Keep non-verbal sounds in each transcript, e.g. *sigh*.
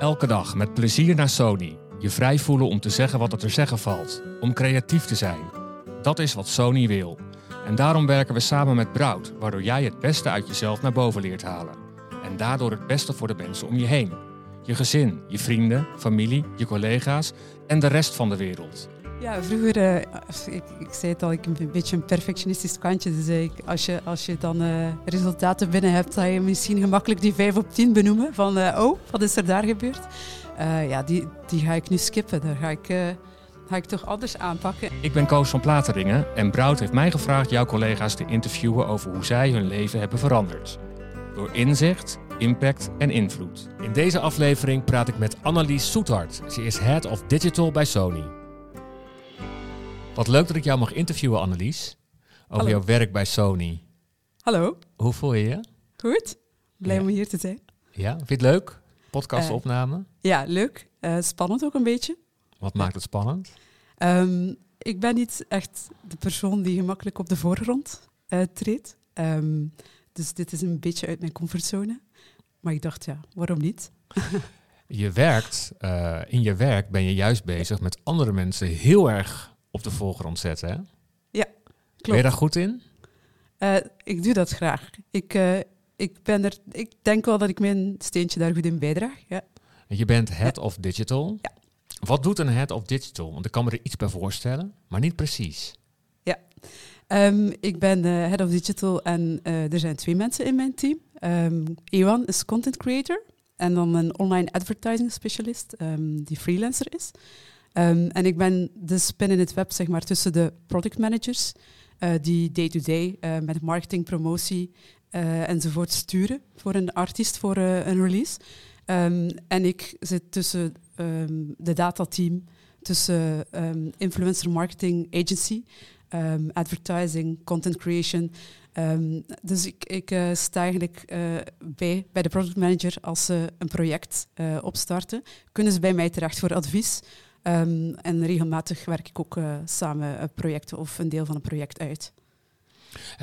Elke dag met plezier naar Sony. Je vrij voelen om te zeggen wat er te zeggen valt. Om creatief te zijn. Dat is wat Sony wil. En daarom werken we samen met Brout, waardoor jij het beste uit jezelf naar boven leert halen. En daardoor het beste voor de mensen om je heen. Je gezin, je vrienden, familie, je collega's en de rest van de wereld. Ja, vroeger, uh, ik, ik, zei het al, ik een beetje een perfectionistisch kantje. Dus ik, als, je, als je dan uh, resultaten binnen hebt, dan je misschien gemakkelijk die 5 op 10 benoemen. Van, uh, oh, wat is er daar gebeurd? ja, die, die ga ik nu skippen. Daar ga ik, ga ik toch anders aanpakken. Ik ben Koos van Plateringen en Brout heeft mij gevraagd jouw collega's te interviewen over hoe zij hun leven hebben veranderd. Door inzicht, impact en invloed. In deze aflevering praat ik met Annelies Soethart. Ze is Head of Digital bij Sony. Wat leuk dat ik jou mag interviewen, Annelies. Over jouw werk bij Sony. Hallo. Hoe voel je je? Goed. Blij om hier te zijn. Ja, vind je het leuk? Podcastopname? Uh, ja, leuk. Uh, spannend ook een beetje. Wat maakt het spannend? Um, ik ben niet echt de persoon die gemakkelijk op de voorgrond uh, treedt. Um, dus dit is een beetje uit mijn comfortzone. Maar ik dacht, ja, waarom niet? *laughs* je werkt, in je werk ben je juist bezig met andere mensen heel erg op de voorgrond zetten. Hè? Ja, klopt. Ben je daar goed in? Uh, ik doe dat graag. Ik, uh, ik, ben er, ik denk wel dat ik mijn steentje daar goed in bijdraag. Ja. Je bent head of digital. Ja. Wat doet een head of digital? Want ik kan me er iets bij voorstellen, maar niet precies. Ja, um, ik ben uh, head of digital en er zijn twee mensen in mijn team. Um, Ewan is content creator en dan een online advertising specialist um, die freelancer is. Um, en ik ben de spin in het web zeg maar, tussen de product managers, uh, die day-to-day -day, uh, met marketing, promotie uh, enzovoort sturen voor een artiest voor een release. Um, en ik zit tussen um, de datateam, tussen influencer marketing agency, advertising, content creation. dus ik, ik sta eigenlijk bij, bij de product manager als ze een project opstarten. Kunnen ze bij mij terecht voor advies? Um, en regelmatig werk ik ook uh, samen projecten of een deel van een project uit.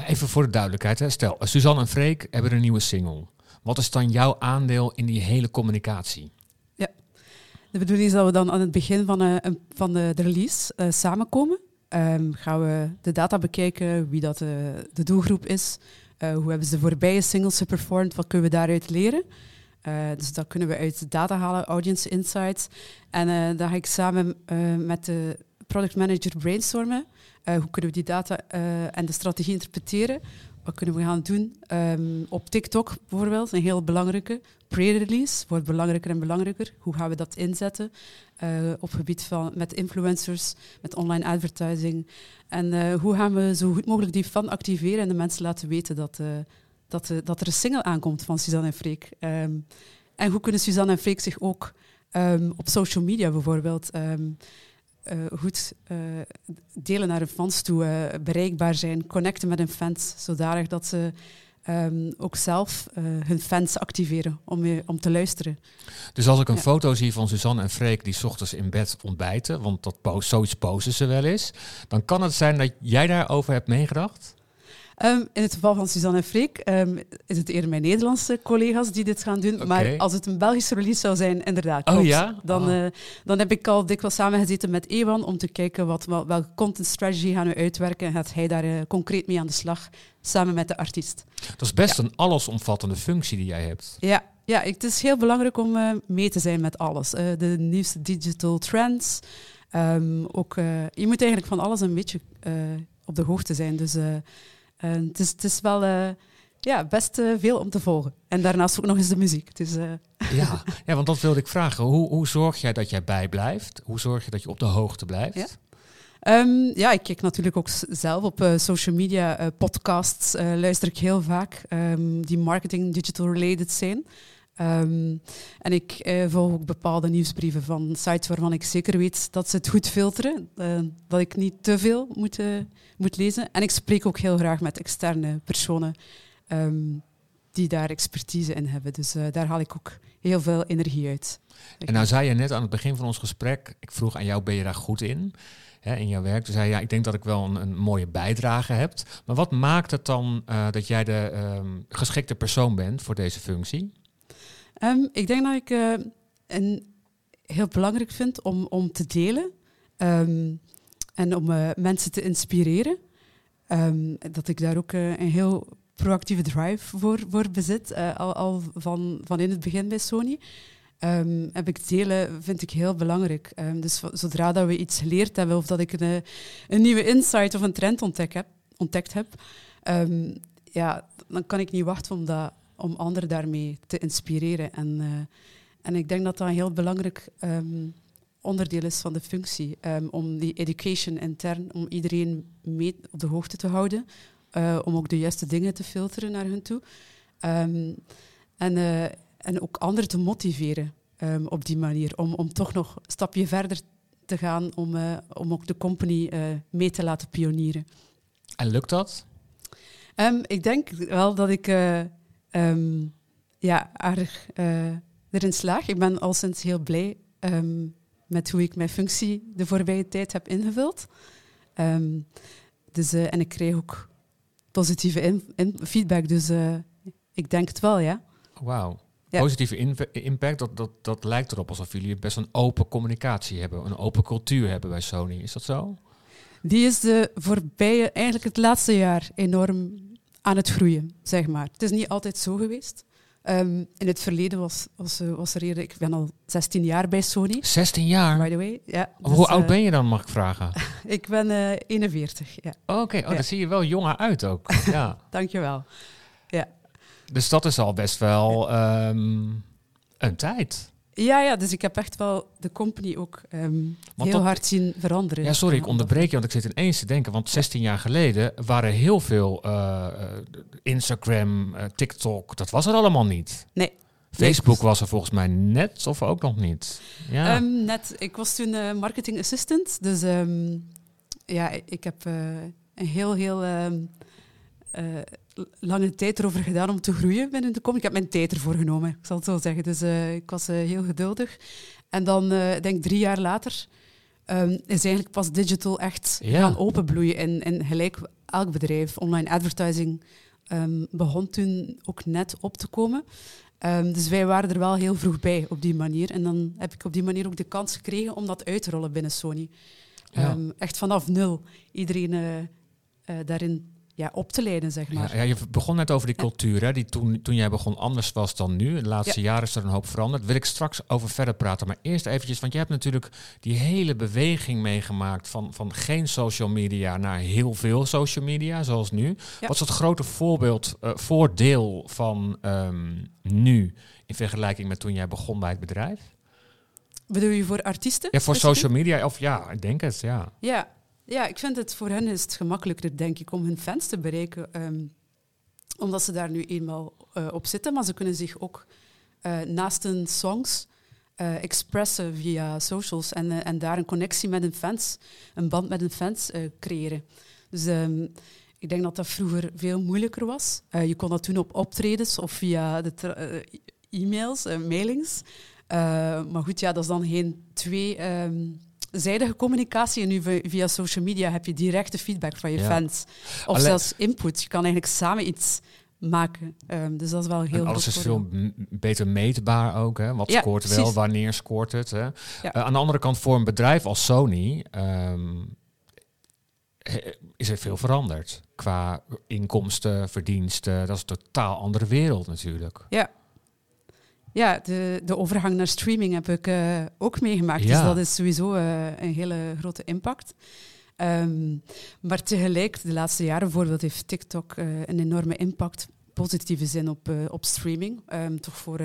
Even voor de duidelijkheid, hè. stel, Suzanne en Freek hebben een nieuwe single. Wat is dan jouw aandeel in die hele communicatie? Ja, de bedoeling is dat we dan aan het begin van, uh, van de, de, release uh, samenkomen. Um, gaan we de data bekijken, wie dat de doelgroep is, hoe hebben ze de voorbije singles geperformed, wat kunnen we daaruit leren. Uh, dus dat kunnen we uit data halen, audience insights. En uh, dan ga ik samen uh, met de product manager brainstormen. hoe kunnen we die data en de strategie interpreteren? Wat kunnen we gaan doen? Um, op TikTok bijvoorbeeld, een heel belangrijke. Pre-release wordt belangrijker en belangrijker. Hoe gaan we dat inzetten? op gebied van met influencers, met online advertising. En hoe gaan we zo goed mogelijk die fan activeren en de mensen laten weten dat dat, uh, dat er een single aankomt van Suzanne en Freek. Um, en hoe kunnen Suzanne en Freek zich ook um, op social media bijvoorbeeld um, uh, goed uh, delen naar hun fans toe, bereikbaar zijn, connecten met hun fans, zodanig dat ze ook zelf hun fans activeren om, om te luisteren. Dus als ik een ja. foto zie van Suzanne en Freek die s ochtends in bed ontbijten, want dat zoiets posten ze wel eens, dan kan het zijn dat jij daarover hebt meegedacht? Um, in het geval van Suzanne en Freek um, is het eerder mijn Nederlandse collega's die dit gaan doen. Okay. Maar als het een Belgische release zou zijn, inderdaad. Oh, ja? dan, oh. uh, dan heb ik al dikwijls samengezeten met Ewan om te kijken wat, wat, welke content strategy gaan we uitwerken. En gaat hij daar uh, concreet mee aan de slag, samen met de artiest. Dat is best ja. een allesomvattende functie die jij hebt. Ja, ja het is heel belangrijk om uh, mee te zijn met alles. de nieuwste digital trends. Um, ook, je moet eigenlijk van alles een beetje op de hoogte zijn. Dus het, is, het is wel uh, ja, best uh, veel om te volgen. En daarnaast ook nog eens de muziek. Dus, ja. *laughs* ja, want dat wilde ik vragen. Hoe, hoe zorg jij dat jij bijblijft? Hoe zorg je dat je op de hoogte blijft? Ja. Um, ja, ik kijk natuurlijk ook zelf op uh, social media, uh, podcasts uh, luister ik heel vaak, um, die marketing, digital related zijn. Um, en ik volg ook bepaalde nieuwsbrieven van sites waarvan ik zeker weet dat ze het goed filteren, dat ik niet te veel moet moet lezen. En ik spreek ook heel graag met externe personen um, die daar expertise in hebben. Dus uh, daar haal ik ook heel veel energie uit. En nou zei je net aan het begin van ons gesprek, ik vroeg aan jou, ben je daar goed in? Hè, in jouw werk. Toen zei je, ja, ik denk dat ik wel een, een mooie bijdrage heb. Maar wat maakt het dan dat jij de um, geschikte persoon bent voor deze functie? Um, ik denk dat ik uh, en heel belangrijk vind om, om te delen ehm, en om eh, mensen te inspireren. Ehm, dat ik daar ook eh, een heel proactieve drive voor, voor bezit, al, al van, van in het begin bij Sony. Heb ik delen, vind ik heel belangrijk. dus zodra dat we iets geleerd hebben of dat ik een, een nieuwe insight of een trend ontdekt heb, ontdekt heb ja, dan kan ik niet wachten om, dat, om anderen daarmee te inspireren. En, en ik denk dat dat een heel belangrijk um, onderdeel is van de functie. Um, om die education intern, om iedereen mee op de hoogte te houden. Uh, om ook de juiste dingen te filteren naar hun toe. Um, en, uh, en ook anderen te motiveren op die manier. Om, om toch nog een stapje verder te gaan. Om, om ook de company mee te laten pionieren. En lukt dat? ik denk wel dat ik ja, aardig erin slaag. Ik ben al sinds heel blij um, met hoe ik mijn functie de voorbije tijd heb ingevuld. Um, dus, uh, en ik krijg ook positieve in, in feedback, dus uh, ik denk het wel, ja. Wauw. Ja. Positieve impact, dat, dat, dat lijkt erop alsof jullie best een open communicatie hebben, een open cultuur hebben bij Sony. Is dat zo? Die is de voorbije, eigenlijk het laatste jaar, enorm aan het groeien, zeg maar. Het is niet altijd zo geweest. Um, in het verleden was, was, eh, was er eerder... Ik ben al 16 jaar bij Sony. 16 jaar? By the way, ja. Dus, Hoe oud uh, ben je dan, mag ik vragen? *laughs* ik ben uh, 41, ja. Oké, okay. oh, ja. dan zie je wel jonger uit ook. *laughs* ja. Dankjewel. Ja. Dus dat is al best wel um, een tijd. Ja, ja, dus ik heb echt wel de company ook um, heel dat, hard zien veranderen. Ja, sorry, ik onderbreek je, want ik zit ineens te denken. Want 16 jaar geleden waren heel veel uh, Instagram, uh, TikTok, dat was er allemaal niet. Nee. Facebook was er volgens mij net of ook nog niet. Ja. Um, net, ik was toen uh, marketing assistant. Dus um, ja, ik heb een heel, heel lange tijd erover gedaan om te groeien binnen de kom. Ik heb mijn tijd ervoor genomen, ik zal het zo zeggen. Dus uh, ik was uh, heel geduldig. En dan, uh, denk drie jaar later, um, is eigenlijk pas digital echt ja. gaan openbloeien in, in gelijk elk bedrijf. Online advertising um, begon toen ook net op te komen. Um, dus wij waren er wel heel vroeg bij op die manier. En dan heb ik op die manier ook de kans gekregen om dat uit te rollen binnen Sony. Ja. echt vanaf nul iedereen daarin ja, op te leiden, zeg maar. Ja, je begon net over die cultuur, hè, die toen, toen jij begon anders was dan nu. De laatste jaren is er een hoop veranderd. Wil ik straks over verder praten. Maar eerst eventjes, want je hebt natuurlijk die hele beweging meegemaakt van, van geen social media naar heel veel social media, zoals nu. Wat is het grote voorbeeld, uh, voordeel van um, nu in vergelijking met toen jij begon bij het bedrijf? Bedoel je voor artiesten? Ja, voor social media, of ja, ik denk het, ja. Ja, ja, ik vind het voor hen is het gemakkelijker, denk ik, om hun fans te bereiken. Um, omdat ze daar nu eenmaal uh, op zitten. Maar ze kunnen zich ook uh, naast hun songs uh, expressen via socials. En, en daar een connectie met hun fans, een band met hun fans creëren. Dus um, ik denk dat dat vroeger veel moeilijker was. je kon dat doen op optredens of via de e-mails, mailings. maar goed, ja, dat is dan geen twee... Um, zijdige communicatie en nu via social media heb je directe feedback van je fans. Of zelfs input. Je kan eigenlijk samen iets maken. Um, dus dat is wel heel en Alles is veel beter meetbaar ook. Hè? Wat scoort wel, wanneer scoort het. Hè? Uh, aan de andere kant, voor een bedrijf als Sony um, is er veel veranderd. Qua inkomsten, verdiensten. Dat is een totaal andere wereld natuurlijk. Ja, ja, de, de overgang naar streaming heb ik uh, ook meegemaakt. Dus dat is sowieso uh, een hele grote impact. Um, maar tegelijk, de laatste jaren bijvoorbeeld, heeft TikTok uh, een enorme impact, positieve zin op, op streaming. Um, toch voor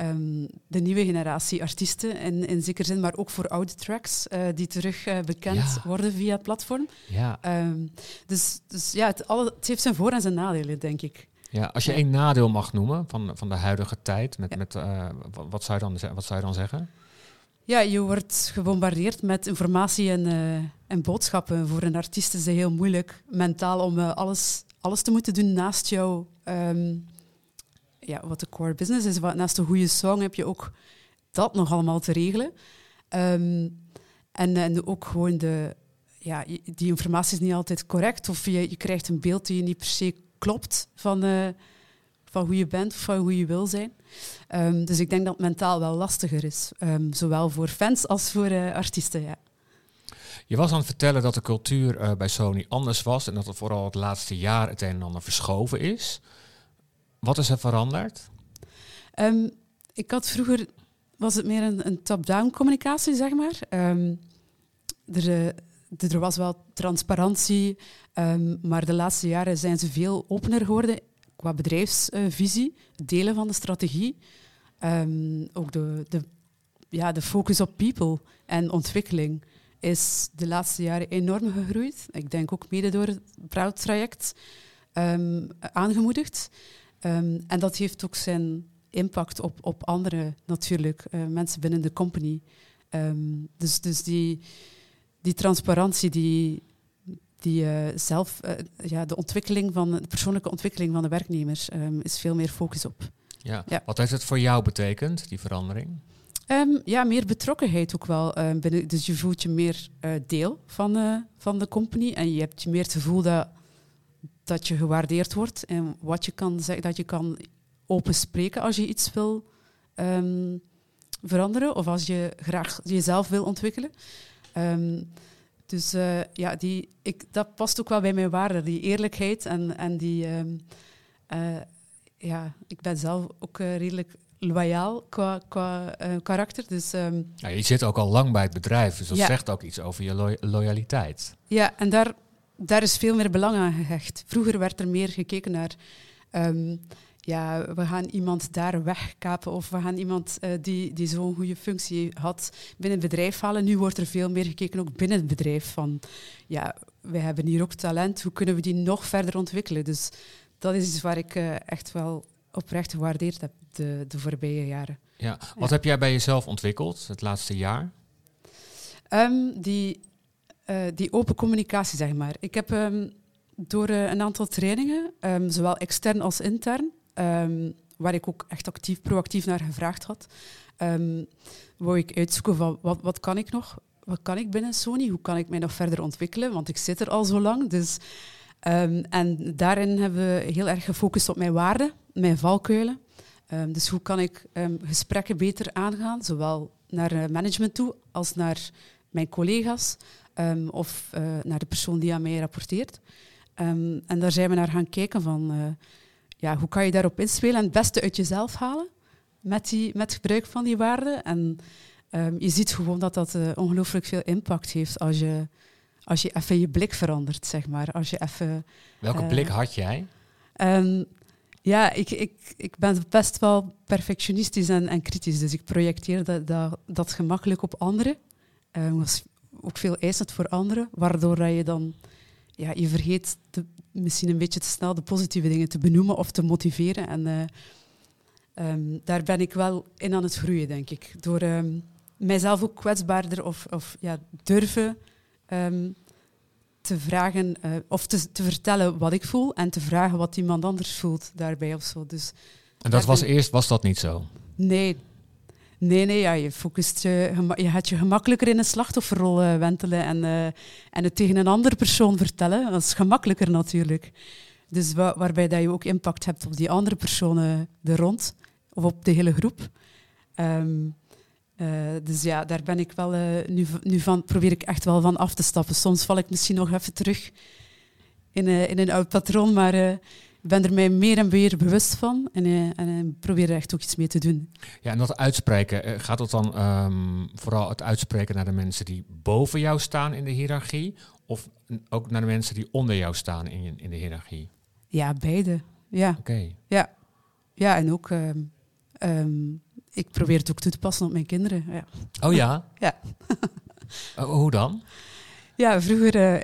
um, de nieuwe generatie artiesten in, in zekere zin, maar ook voor oude tracks die terug bekend ja. worden via het platform. Ja. dus, dus ja, het, alle, het heeft zijn voor- en zijn nadelen, denk ik. Ja, als je één nadeel mag noemen van, van de huidige tijd, met, met, uh, wat, zou je dan, wat zou je dan zeggen? Ja, je wordt gebombardeerd met informatie en, uh, en boodschappen. Voor een artiest is het heel moeilijk mentaal om uh, alles, alles te moeten doen naast jou. Um, ja, wat de core business is. Wat, naast een goede song heb je ook dat nog allemaal te regelen. Um, en, en ook gewoon de, ja, die informatie is niet altijd correct. Of je, je krijgt een beeld die je niet per se klopt van, uh, van hoe je bent of van hoe je wil zijn. Ehm, dus ik denk dat het mentaal wel lastiger is, ehm, zowel voor fans als voor uh, artiesten. Ja. Je was aan het vertellen dat de cultuur uh, bij Sony anders was en dat het vooral het laatste jaar het een en ander verschoven is. Wat is er veranderd? Um, ik had vroeger, was het meer een, een top-down communicatie, zeg maar. Um, er, er, was wel transparantie, um, maar de laatste jaren zijn ze veel opener geworden qua bedrijfsvisie, delen van de strategie. ook de, de, ja, de focus op people en ontwikkeling is de laatste jaren enorm gegroeid. Ik denk ook mede door het Proud-traject aangemoedigd. Um, en dat heeft ook zijn impact op, op andere natuurlijk, uh, mensen binnen de company. Dus dus die, die transparantie, die, die uh, zelf, uh, ja, de ontwikkeling van de persoonlijke ontwikkeling van de werknemers um, is veel meer focus op. Ja. ja. Wat heeft het voor jou betekend, die verandering? Um, ja, meer betrokkenheid ook wel. binnen, dus je voelt je meer deel van, van de company en je hebt meer het gevoel dat dat je gewaardeerd wordt en wat je kan zeggen, dat je kan open spreken als je iets wil veranderen of als je graag jezelf wil ontwikkelen. Um, dus uh, ja, die, ik, dat past ook wel bij mijn waarden, die eerlijkheid en, en die... Um, uh, ja, ik ben zelf ook uh, redelijk loyaal qua, qua karakter. Dus, ja, je zit ook al lang bij het bedrijf, dus dat ja. zegt ook iets over je lo loyaliteit. Ja, en daar daar is veel meer belang aan gehecht. Vroeger werd er meer gekeken naar. Um, ja, we gaan iemand daar wegkapen of we gaan iemand uh, die, die zo'n goede functie had binnen het bedrijf halen. Nu wordt er veel meer gekeken ook binnen het bedrijf van ja, wij hebben hier ook talent, hoe kunnen we die nog verder ontwikkelen? Dus dat is iets waar ik uh, echt wel oprecht gewaardeerd heb de, de voorbije jaren. Ja, wat ja. heb jij bij jezelf ontwikkeld het laatste jaar? Um, die uh, die open communicatie, zeg maar. Ik heb um, door een aantal trainingen, um, zowel extern als intern, um, waar ik ook echt actief, proactief naar gevraagd had, wou ik uitzoeken van wat, wat kan ik nog? Wat kan ik binnen Sony? Hoe kan ik mij nog verder ontwikkelen? Want ik zit er al zo lang. Dus, en daarin hebben we heel erg gefocust op mijn waarden, mijn valkuilen. dus hoe kan ik gesprekken beter aangaan, zowel naar uh, management toe als naar mijn collega's, um, of uh, naar de persoon die aan mij rapporteert. Um, en daar zijn we naar gaan kijken van uh, ja, hoe kan je daarop inspelen en het beste uit jezelf halen met, die, met gebruik van die waarden. En um, je ziet gewoon dat dat uh, ongelooflijk veel impact heeft als je, als je even je blik verandert, zeg maar. Als je even, Welke blik had jij? ja, ik, ik, ik ben best wel perfectionistisch en, en kritisch, dus ik projecteer dat, dat, dat gemakkelijk op anderen. Um, ook veel eisend voor anderen, waardoor je dan ja, je vergeet te, misschien een beetje te snel de positieve dingen te benoemen of te motiveren. En uh, um, daar ben ik wel in aan het groeien, denk ik. Door um, mijzelf ook kwetsbaarder of, of ja, durven um, te vragen uh, of te, te, vertellen wat ik voel en te vragen wat iemand anders voelt daarbij of zo. Dus en dat was eerst was dat niet zo? Nee, Nee, nee, ja, je focust je, je gaat je gemakkelijker in een slachtofferrol uh, wentelen en, uh, en het tegen een andere persoon vertellen. Dat is gemakkelijker natuurlijk. Dus wa waarbij dat je ook impact hebt op die andere personen er rond, of op de hele groep. Um, uh, dus ja, daar ben ik wel nu, nu van, probeer ik echt wel van af te stappen. Soms val ik misschien nog even terug in, in een oud patroon, maar ik ben er mij meer en meer bewust van en, uh, en probeer er echt ook iets mee te doen. Ja, en dat uitspreken, eh, gaat het dan um, vooral het uitspreken naar de mensen die boven jou staan in de hiërarchie? Of ook naar de mensen die onder jou staan in, in de hiërarchie? Ja, beide. Ja. Oké. Ja. ja, en ook, um, um, ik probeer het ook toe te passen op mijn kinderen. Ja. Oh ja? *laughs* ja. uh, hoe dan? Ja, vroeger, uh,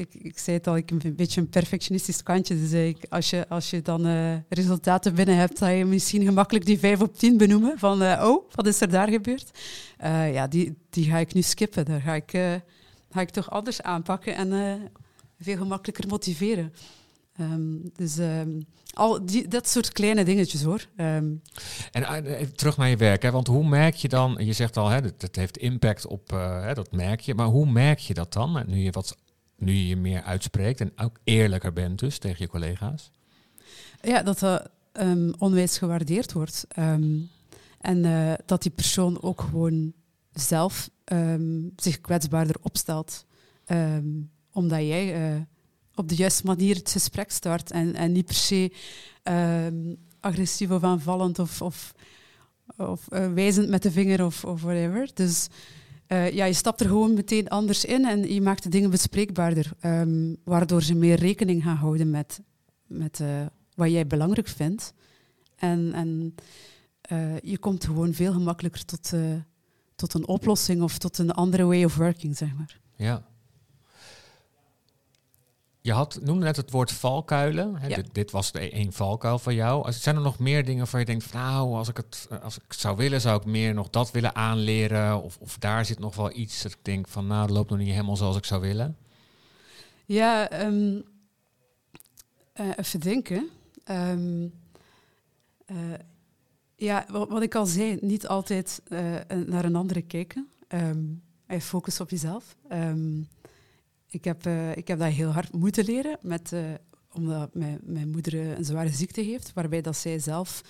ik, ik zei het al, ik een beetje een perfectionistisch kantje. Dus uh, ik, als, je, als je dan uh, resultaten binnen hebt, ga je misschien gemakkelijk die 5 op 10 benoemen. Van, oh, wat is er daar gebeurd? ja, die, die ga ik nu skippen. Daar ga ik, ga ik toch anders aanpakken en veel gemakkelijker motiveren. Um, dus um, al die, dat soort kleine dingetjes hoor. Um. En uh, even terug naar je werk, hè? want hoe merk je dan, je zegt al, hè, dat, dat heeft impact op, uh, hè, dat merk je, maar hoe merk je dat dan, nu je, wat, nu je je meer uitspreekt en ook eerlijker bent dus tegen je collega's? Ja, dat, uh, ehm, onwijs gewaardeerd wordt. Ehm, en eh, dat die persoon ook gewoon zelf ehm, zich kwetsbaarder opstelt. Ehm, omdat jij eh, op de juiste manier het gesprek start en, en niet per se ehm, agressief of aanvallend of, of, of eh, wijzend met de vinger of, whatever. Dus eh, ja, je stapt er gewoon meteen anders in en je maakt de dingen bespreekbaarder, ehm, waardoor ze meer rekening gaan houden met, met eh, wat jij belangrijk vindt. En, en je komt gewoon veel gemakkelijker tot, tot een oplossing of tot een andere way of working, zeg maar. Ja. Je had, noemde net het woord valkuilen. Hè? Ja. Dit, dit was de één valkuil van jou. Zijn er nog meer dingen waar je denkt, van, nou, als ik het als ik zou willen, zou ik meer nog dat willen aanleren? Of, of daar zit nog wel iets dat ik denk van, nou, dat loopt nog niet helemaal zoals ik zou willen. Ja, ehm, eh, even denken. Ehm, eh, ja, wat, wat ik al zei, niet altijd eh, naar een andere kijken. Ehm en focus op jezelf. Ehm, ik, heb, eh, ik heb dat heel hard moeten leren, met, eh, omdat mijn, mijn moeder eh, een zware ziekte heeft, waarbij dat zij zelf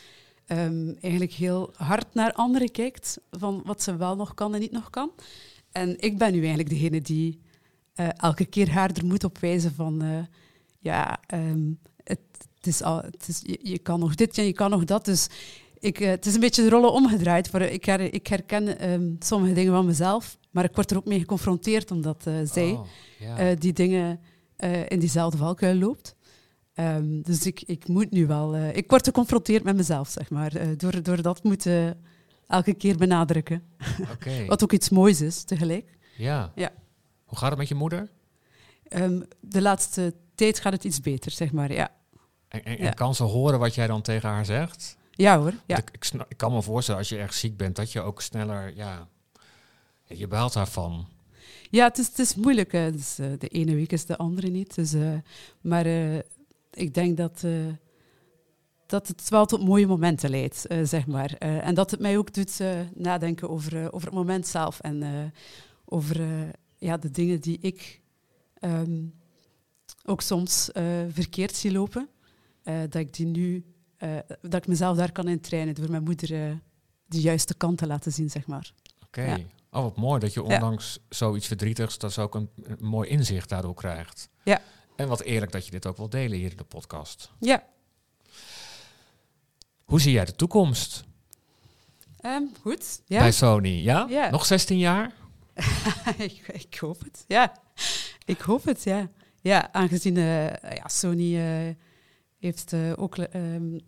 ehm, eigenlijk heel hard naar anderen kijkt, van wat ze wel nog kan en niet nog kan. En ik ben nu eigenlijk degene die elke keer haar er moet op wijzen van, ja, ehm, het, het is al, het is, je, je kan nog dit en je kan nog dat. Dus ik, eh, het is een beetje de rollen omgedraaid. Voor, ik, her, ik herken ehm, sommige dingen van mezelf, maar ik word er ook mee geconfronteerd omdat eh, zij Oh, eh, die dingen in diezelfde valkuil loopt. Ehm, dus ik, ik moet nu wel... ik word geconfronteerd met mezelf, zeg maar. door, door dat moeten elke keer benadrukken. *laughs* Wat ook iets moois is, tegelijk. ja. Ja. Hoe gaat het met je moeder? Ehm, de laatste tijd gaat het iets beter, zeg maar. Ja, En, en, Ja. en kan ze horen wat jij dan tegen haar zegt? Ja hoor. Ja. Ik, ik, kan me voorstellen, als je erg ziek bent, dat je ook sneller, ja, je baalt daarvan. Ja, het is, het is moeilijk. Hè. Dus, eh, de ene week is de andere niet. Dus, eh, maar eh, ik denk dat, dat het wel tot mooie momenten leidt, zeg maar. En dat het mij ook doet nadenken over, over het moment zelf. En over ja, de dingen die ik ehm, ook soms verkeerd zie lopen. Dat ik die nu, eh, dat ik mezelf daar kan in trainen door mijn moeder eh, de juiste kant te laten zien, zeg maar. Oké. Ja. Oh, wat mooi dat je Ja. ondanks zoiets verdrietigs, dat ze ook een, een mooi inzicht daardoor krijgt. Ja. En wat eerlijk dat je dit ook wil delen hier in de podcast. Ja, Hoe zie jij de toekomst Ehm, goed. Ja. bij Sony? Ja? Ja. Nog 16 jaar? *laughs* ik, ik hoop het, ja. Ik hoop het, ja. Ja, aangezien eh, ja, Sony eh, heeft eh, ook ehm,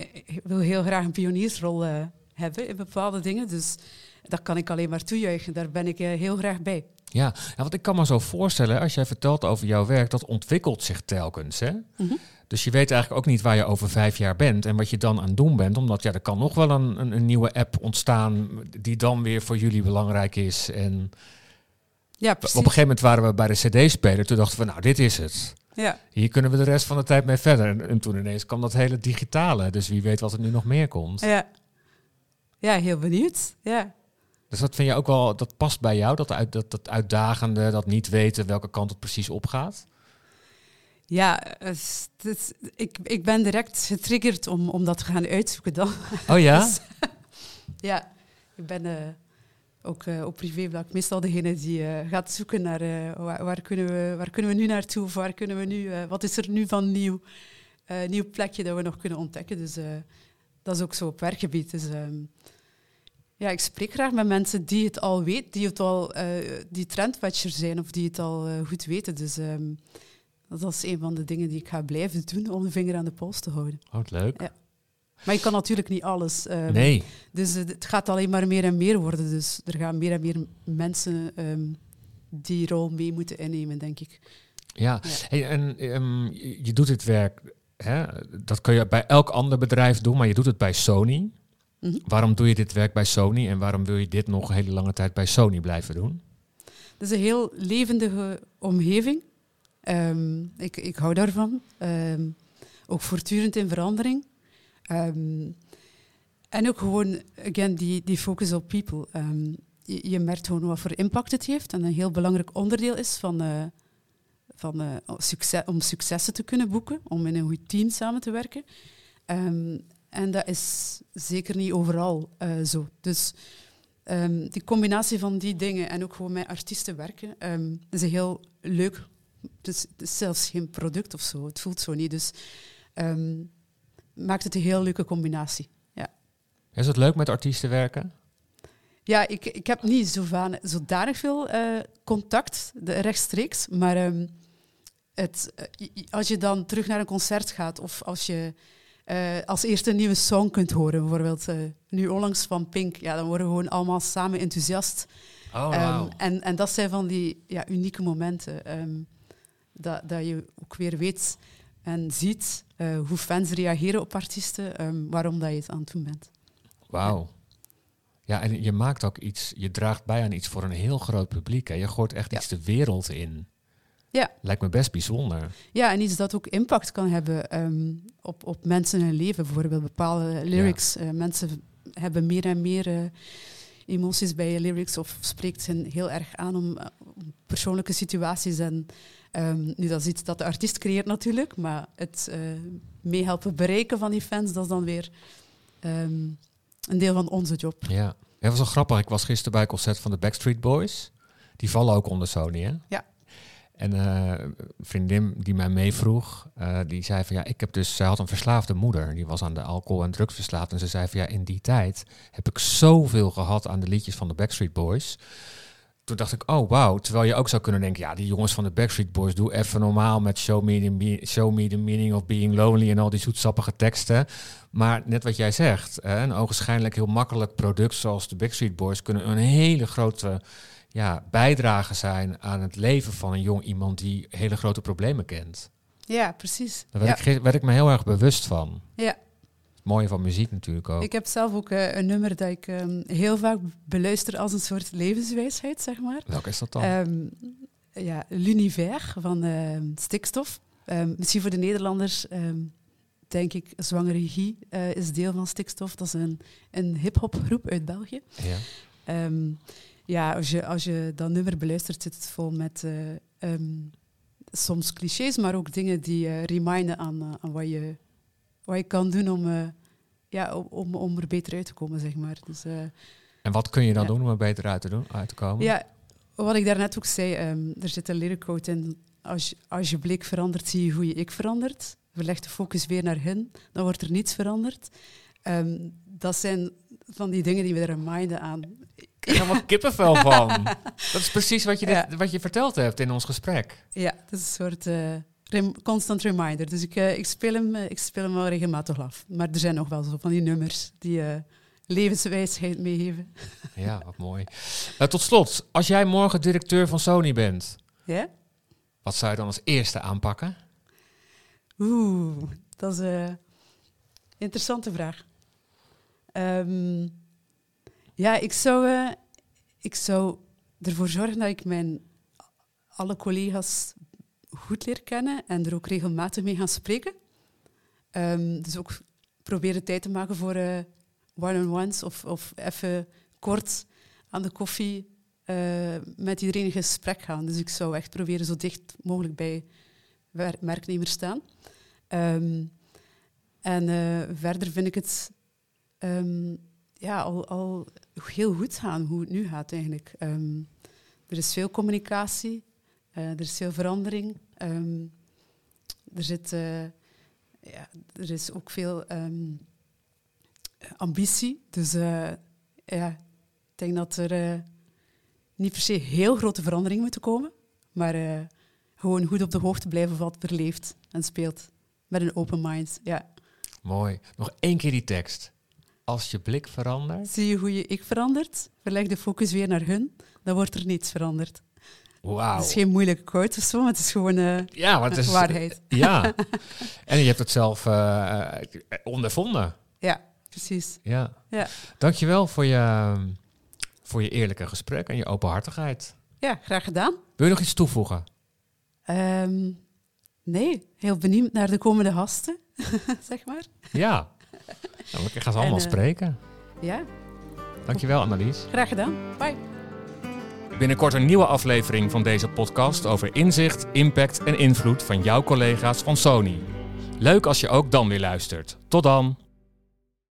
eh, wil heel graag een pioniersrol eh, hebben in bepaalde dingen. Dus dat kan ik alleen maar toejuichen. Daar ben ik eh, heel graag bij. Ja. ja, want ik kan me zo voorstellen, als jij vertelt over jouw werk, dat ontwikkelt zich telkens. Hè? Mhm. Dus je weet eigenlijk ook niet waar je over vijf jaar bent en wat je dan aan het doen bent. Omdat ja, er kan nog wel een, een, een nieuwe app ontstaan die dan weer voor jullie belangrijk is. En Ja, op een gegeven moment waren we bij de CD-speler. Toen dachten we, nou, dit is het. Ja. Hier kunnen we de rest van de tijd mee verder. En, en toen ineens kwam dat hele digitale. Dus wie weet wat er nu nog meer komt. Ja. ja, heel benieuwd. Ja. Dus dat vind je ook wel, dat past bij jou, dat, uit, dat, dat uitdagende, dat niet weten welke kant het precies opgaat. Ja, het ik, ik ben direct getriggerd om, om dat te gaan uitzoeken dan. Oh ja? *laughs* Dus, ja, ik ben eh, ook eh, op privévlak meestal degene die eh, gaat zoeken naar eh, waar, waar, kunnen we, waar kunnen we nu naartoe, of waar kunnen we nu, wat is er nu van nieuw, nieuw plekje dat we nog kunnen ontdekken. Dus dat is ook zo op werkgebied. Dus, ehm, ja, ik spreek graag met mensen die het al weten, die het al die trendwatcher zijn of die het al goed weten. Dus ehm, dat is een van de dingen die ik ga blijven doen om de vinger aan de pols te houden. Oh, wat leuk. Ja. Maar je kan natuurlijk niet alles. ehm, Nee. dus het het gaat alleen maar meer en meer worden. Dus er gaan meer en meer mensen ehm, die rol mee moeten innemen, denk ik. Ja, Ja. Hey, en ehm, je doet dit werk, hè, dat kun je bij elk ander bedrijf doen, maar je doet het bij Sony. Mhm. Waarom doe je dit werk bij Sony en waarom wil je dit nog een hele lange tijd bij Sony blijven doen? Het is een heel levendige omgeving. Ik, ik hou daarvan. Ook voortdurend in verandering. Ehm, en ook gewoon, again, die, die focus op people. Ehm, je, merkt gewoon wat voor impact het heeft en een heel belangrijk onderdeel is van, eh, van, eh, succes, om successen te kunnen boeken, om in een goed team samen te werken. Ehm, en dat is zeker niet overal eh, zo. Dus die combinatie van die dingen en ook gewoon met artiesten werken, is een heel leuk. Het is zelfs geen product of zo. Het voelt zo niet. Dus maakt het een heel leuke combinatie. Ja. Is het leuk met artiesten werken? Ja, ik, ik heb niet zodanig veel uh, contact de, rechtstreeks, maar um, het, uh, als je dan terug naar een concert gaat of als je uh, als eerste een nieuwe song kunt horen, bijvoorbeeld nu onlangs van Pink, ja, dan worden we gewoon allemaal samen enthousiast. Oh, wow. um, en, en dat zijn van die ja, unieke momenten um, dat, dat je ook weer weet en ziet hoe fans reageren op artiesten, waarom dat je het aan het doen bent. Wauw. Ja, en je maakt ook iets, je draagt bij aan iets voor een heel groot publiek. Hè. Je gooit echt iets de wereld in. Ja. Lijkt me best bijzonder. Ja, en iets dat ook impact kan hebben um, op, op mensen hun leven. Bijvoorbeeld bepaalde lyrics. Ja. Uh, mensen hebben meer en meer uh, emoties bij je lyrics of spreekt hen heel erg aan om persoonlijke situaties. En um, nu, dat is iets dat de artiest creëert natuurlijk, maar het meehelpen bereiken van die fans, dat is dan weer... Um, een deel van onze job. Ja, dat was wel grappig. Ik was gisteren bij een concert van de Backstreet Boys. Die vallen ook onder Sony, hè? Ja. En uh, een vriendin die mij meevroeg, uh, die zei van ja, ik heb dus, zij had een verslaafde moeder. Die was aan de alcohol en drugs verslaafd. En ze zei van ja, in die tijd heb ik zoveel gehad aan de liedjes van de Backstreet Boys toen dacht ik, oh wauw. Terwijl je ook zou kunnen denken, ja, die jongens van de Backstreet Boys, doe even normaal met show me, the, show me the meaning of being lonely en al die zoetsappige teksten. Maar net wat jij zegt, hè, een ogenschijnlijk heel makkelijk product zoals de Backstreet Boys kunnen een hele grote ja, bijdrage zijn aan het leven van een jong iemand die hele grote problemen kent. Ja, precies. Daar werd, ja. Ik, werd ik me heel erg bewust van. Ja, mooie van muziek natuurlijk ook. Ik heb zelf ook uh, een nummer dat ik um, heel vaak beluister als een soort levenswijsheid, zeg maar. Welke is dat dan? Um, ja, L'Univers van uh, Stikstof. Um, misschien voor de Nederlanders denk ik, Zwangere Regie uh, is deel van Stikstof. Dat is een, een hip-hop groep uit België. Ja, ja als, je, als je dat nummer beluistert, zit het vol met soms clichés, maar ook dingen die reminden aan, aan wat je wat je kan doen om, uh, ja, om, om er beter uit te komen, zeg maar. Dus, uh, en wat kun je dan ja. doen om er beter uit te, doen, uit te komen? Ja, wat ik daarnet ook zei, um, er zit een lyric quote in. Als je, als je blik verandert, zie je hoe je ik verandert. Verleg de focus weer naar hen, dan wordt er niets veranderd. Um, dat zijn van die dingen die we reminden aan. Ik krijg er helemaal kippenvel van. *laughs* dat is precies wat je, dit, ja. wat je verteld hebt in ons gesprek. Ja, het is een soort... Uh, rem constant reminder. Dus ik, uh, ik, speel hem, uh, ik speel hem wel regelmatig af. Maar er zijn nog wel zo van die nummers die uh, levenswijsheid meegeven. *laughs* Ja, wat mooi. tot slot, als jij morgen directeur van Sony bent, ja? wat zou je dan als eerste aanpakken? Oeh, dat is een interessante vraag. Um, ja, ik zou, ik zou ervoor zorgen dat ik mijn alle collega's goed leer kennen en er ook regelmatig mee gaan spreken. Um, dus ook proberen tijd te maken voor uh, one-on-ones of, of even kort aan de koffie uh, met iedereen in gesprek gaan. Dus ik zou echt proberen zo dicht mogelijk bij merknemers staan. Um, en uh, verder vind ik het um, ja, al, al heel goed gaan, hoe het nu gaat eigenlijk. er is veel communicatie. Uh, er is veel verandering. Um, er, zit, uh, ja, er is ook veel um, ambitie. Dus uh, ja, ik denk dat er niet per se heel grote veranderingen moeten komen, maar gewoon goed op de hoogte blijven van wat er leeft en speelt. Met een open mind, ja. Mooi. Nog één keer die tekst. Als je blik verandert... Zie je hoe je ik verandert? Verleg de focus weer naar hun, dan wordt er niets veranderd. Wauw. Het is geen moeilijke quote of zo, maar het is gewoon uh, ja, maar het is, *laughs* waarheid. Ja, en je hebt het zelf uh, ondervonden. Ja, precies. Ja. ja. Dankjewel voor je, voor je eerlijke gesprek en je openhartigheid. Ja, graag gedaan. Wil je nog iets toevoegen? Um, nee, heel benieuwd naar de komende gasten, *laughs* zeg maar. Ja, nou, ik ga ze allemaal en, uh, spreken. Ja. Dankjewel, Annelies. Graag gedaan. Bye. Binnenkort een nieuwe aflevering van deze podcast over inzicht, impact en invloed van jouw collega's van Sony. Leuk als je ook dan weer luistert. Tot dan!